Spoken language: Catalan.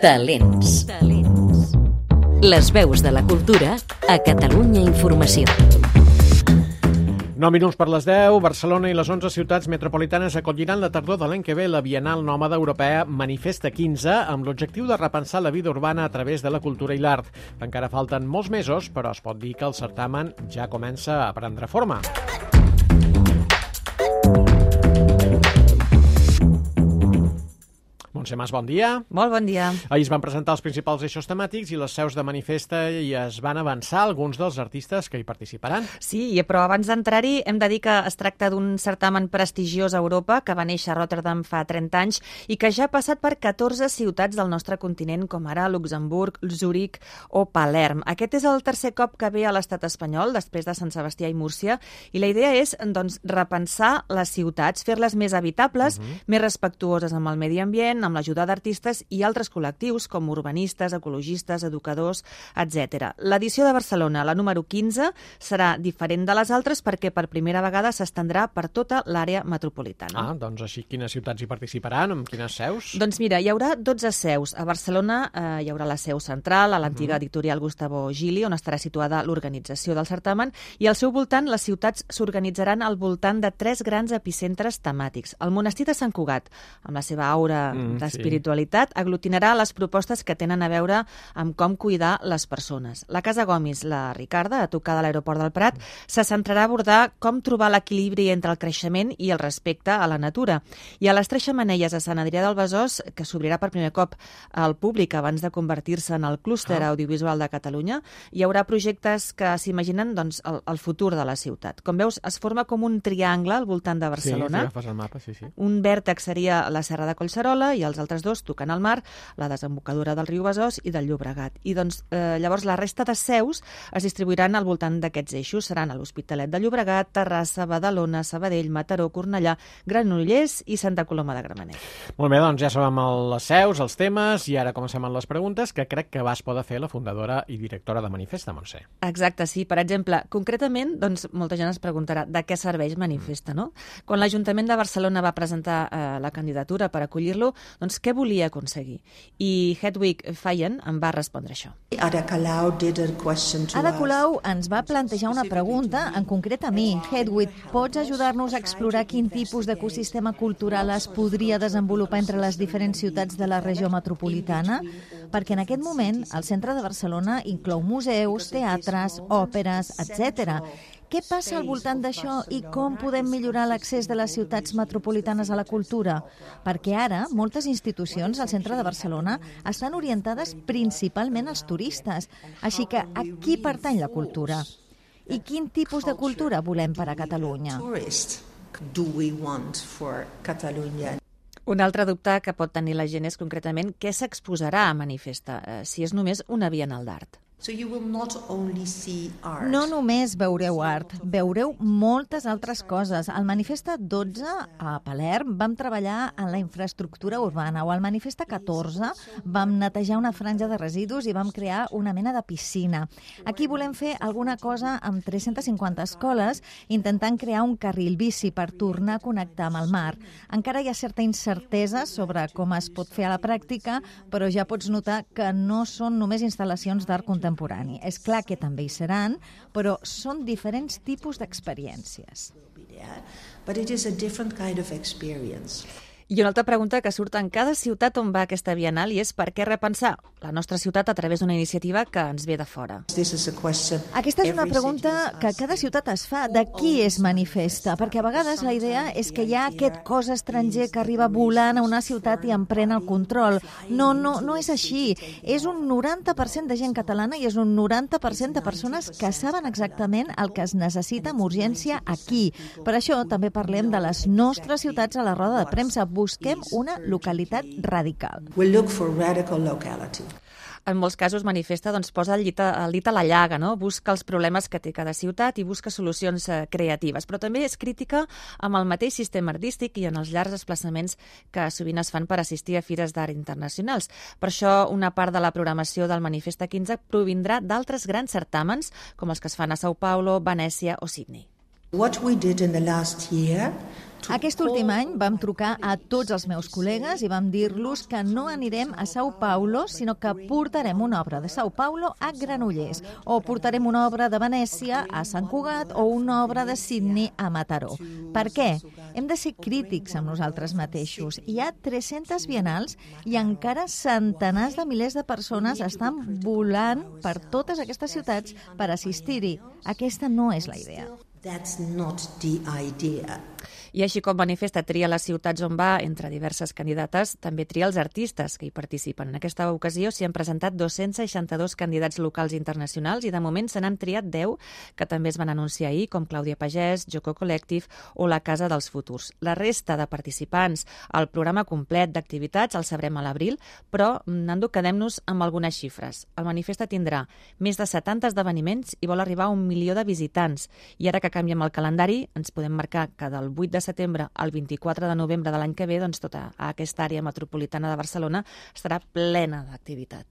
Talents. Talents. Les veus de la cultura a Catalunya Informació. 9 minuts per les 10, Barcelona i les 11 ciutats metropolitanes acolliran la tardor de l'any que ve la Bienal Nòmada Europea Manifesta 15 amb l'objectiu de repensar la vida urbana a través de la cultura i l'art. Encara falten molts mesos, però es pot dir que el certamen ja comença a prendre forma. Montse Mas, bon dia. Molt bon dia. Ahir es van presentar els principals eixos temàtics i les seus de Manifesta i es van avançar alguns dels artistes que hi participaran. Sí, però abans d'entrar-hi hem de dir que es tracta d'un certamen prestigiós a Europa que va néixer a Rotterdam fa 30 anys i que ja ha passat per 14 ciutats del nostre continent com ara Luxemburg, Zurich o Palerm. Aquest és el tercer cop que ve a l'estat espanyol després de Sant Sebastià i Múrcia i la idea és doncs, repensar les ciutats, fer-les més habitables, uh -huh. més respectuoses amb el medi ambient, amb l'ajuda d'artistes i altres col·lectius com urbanistes, ecologistes, educadors, etc. L'edició de Barcelona, la número 15, serà diferent de les altres perquè per primera vegada s'estendrà per tota l'àrea metropolitana. Ah, doncs així quines ciutats hi participaran, amb quines seus? Doncs mira, hi haurà 12 seus. A Barcelona eh, hi haurà la seu central, a l'antiga -huh. editorial Gustavo Gili, on estarà situada l'organització del certamen, i al seu voltant les ciutats s'organitzaran al voltant de tres grans epicentres temàtics. El monestir de Sant Cugat, amb la seva aura mm d'espiritualitat, sí. aglutinarà les propostes que tenen a veure amb com cuidar les persones. La Casa Gomis, la Ricarda, a tocar de l'aeroport del Prat, se centrarà a abordar com trobar l'equilibri entre el creixement i el respecte a la natura. I a les Tres Xamanelles a Sant Adrià del Besòs, que s'obrirà per primer cop al públic abans de convertir-se en el clúster ah. audiovisual de Catalunya, hi haurà projectes que s'imaginen doncs, el, el futur de la ciutat. Com veus, es forma com un triangle al voltant de Barcelona. Sí, sí, el mapa, sí, sí. Un vèrtex seria la Serra de Collserola i els altres dos tocant al mar, la desembocadura del riu Besòs i del Llobregat. I doncs, eh, llavors la resta de seus es distribuiran al voltant d'aquests eixos. Seran a l'Hospitalet de Llobregat, Terrassa, Badalona, Sabadell, Mataró, Cornellà, Granollers i Santa Coloma de Gramenet. Molt bé, doncs ja sabem les seus, els temes, i ara comencem amb les preguntes que crec que vas poder fer la fundadora i directora de Manifesta, Montse. Exacte, sí. Per exemple, concretament, doncs, molta gent es preguntarà de què serveix Manifesta, no? Quan l'Ajuntament de Barcelona va presentar eh, la candidatura per acollir-lo, doncs què volia aconseguir. I Hedwig Fayen em va respondre això. Ada Colau ens va plantejar una pregunta, en concret a mi. Hedwig, pots ajudar-nos a explorar quin tipus d'ecosistema cultural es podria desenvolupar entre les diferents ciutats de la regió metropolitana? Perquè en aquest moment el centre de Barcelona inclou museus, teatres, òperes, etc. Què passa al voltant d'això i com podem millorar l'accés de les ciutats metropolitanes a la cultura? Perquè ara moltes institucions al centre de Barcelona estan orientades principalment als turistes. Així que a qui pertany la cultura? I quin tipus de cultura volem per a Catalunya? do we want for Catalunya? Un altre dubte que pot tenir la gent és concretament què s'exposarà a Manifesta, eh, si és només una bienal d'art. No només veureu art, veureu moltes altres coses. Al Manifesta 12, a Palerm, vam treballar en la infraestructura urbana, o al Manifesta 14 vam netejar una franja de residus i vam crear una mena de piscina. Aquí volem fer alguna cosa amb 350 escoles, intentant crear un carril bici per tornar a connectar amb el mar. Encara hi ha certa incertesa sobre com es pot fer a la pràctica, però ja pots notar que no són només instal·lacions d'art contemporani contemporani. És clar que també hi seran, però són diferents tipus d'experiències. But it is a different kind of experience. I una altra pregunta que surt en cada ciutat on va aquesta Bienal i és per què repensar la nostra ciutat a través d'una iniciativa que ens ve de fora. Aquesta és una pregunta que cada ciutat es fa de qui és manifesta, perquè a vegades la idea és que hi ha aquest cos estranger que arriba volant a una ciutat i en pren el control. No, no, no és així. És un 90% de gent catalana i és un 90% de persones que saben exactament el que es necessita amb urgència aquí. Per això també parlem de les nostres ciutats a la roda de premsa busquem una localitat radical. We look for radical locality en molts casos manifesta doncs, posa el llit, a, el dit a la llaga, no? busca els problemes que té cada ciutat i busca solucions eh, creatives, però també és crítica amb el mateix sistema artístic i en els llargs desplaçaments que sovint es fan per assistir a fires d'art internacionals. Per això, una part de la programació del Manifesta 15 provindrà d'altres grans certàmens, com els que es fan a Sao Paulo, Venècia o Sydney. What we did in the last year Aquest últim any vam trucar a tots els meus col·legues i vam dir-los que no anirem a Sao Paulo, sinó que portarem una obra de Sao Paulo a Granollers, o portarem una obra de Venècia a Sant Cugat o una obra de Sydney a Mataró. Per què? Hem de ser crítics amb nosaltres mateixos. Hi ha 300 bienals i encara centenars de milers de persones estan volant per totes aquestes ciutats per assistir-hi. Aquesta no és la idea. That's not the idea. I així com Manifesta tria les ciutats on va entre diverses candidates, també tria els artistes que hi participen. En aquesta ocasió s'hi han presentat 262 candidats locals i internacionals i de moment se n'han triat 10 que també es van anunciar ahir, com Clàudia Pagès, Joco Collective o la Casa dels Futurs. La resta de participants, el programa complet d'activitats el sabrem a l'abril, però, Nando, quedem-nos amb algunes xifres. El Manifesta tindrà més de 70 esdeveniments i vol arribar a un milió de visitants. I ara que canviem el calendari, ens podem marcar que del 8 de setembre al 24 de novembre de l'any que ve, doncs tota aquesta àrea metropolitana de Barcelona estarà plena d'activitat.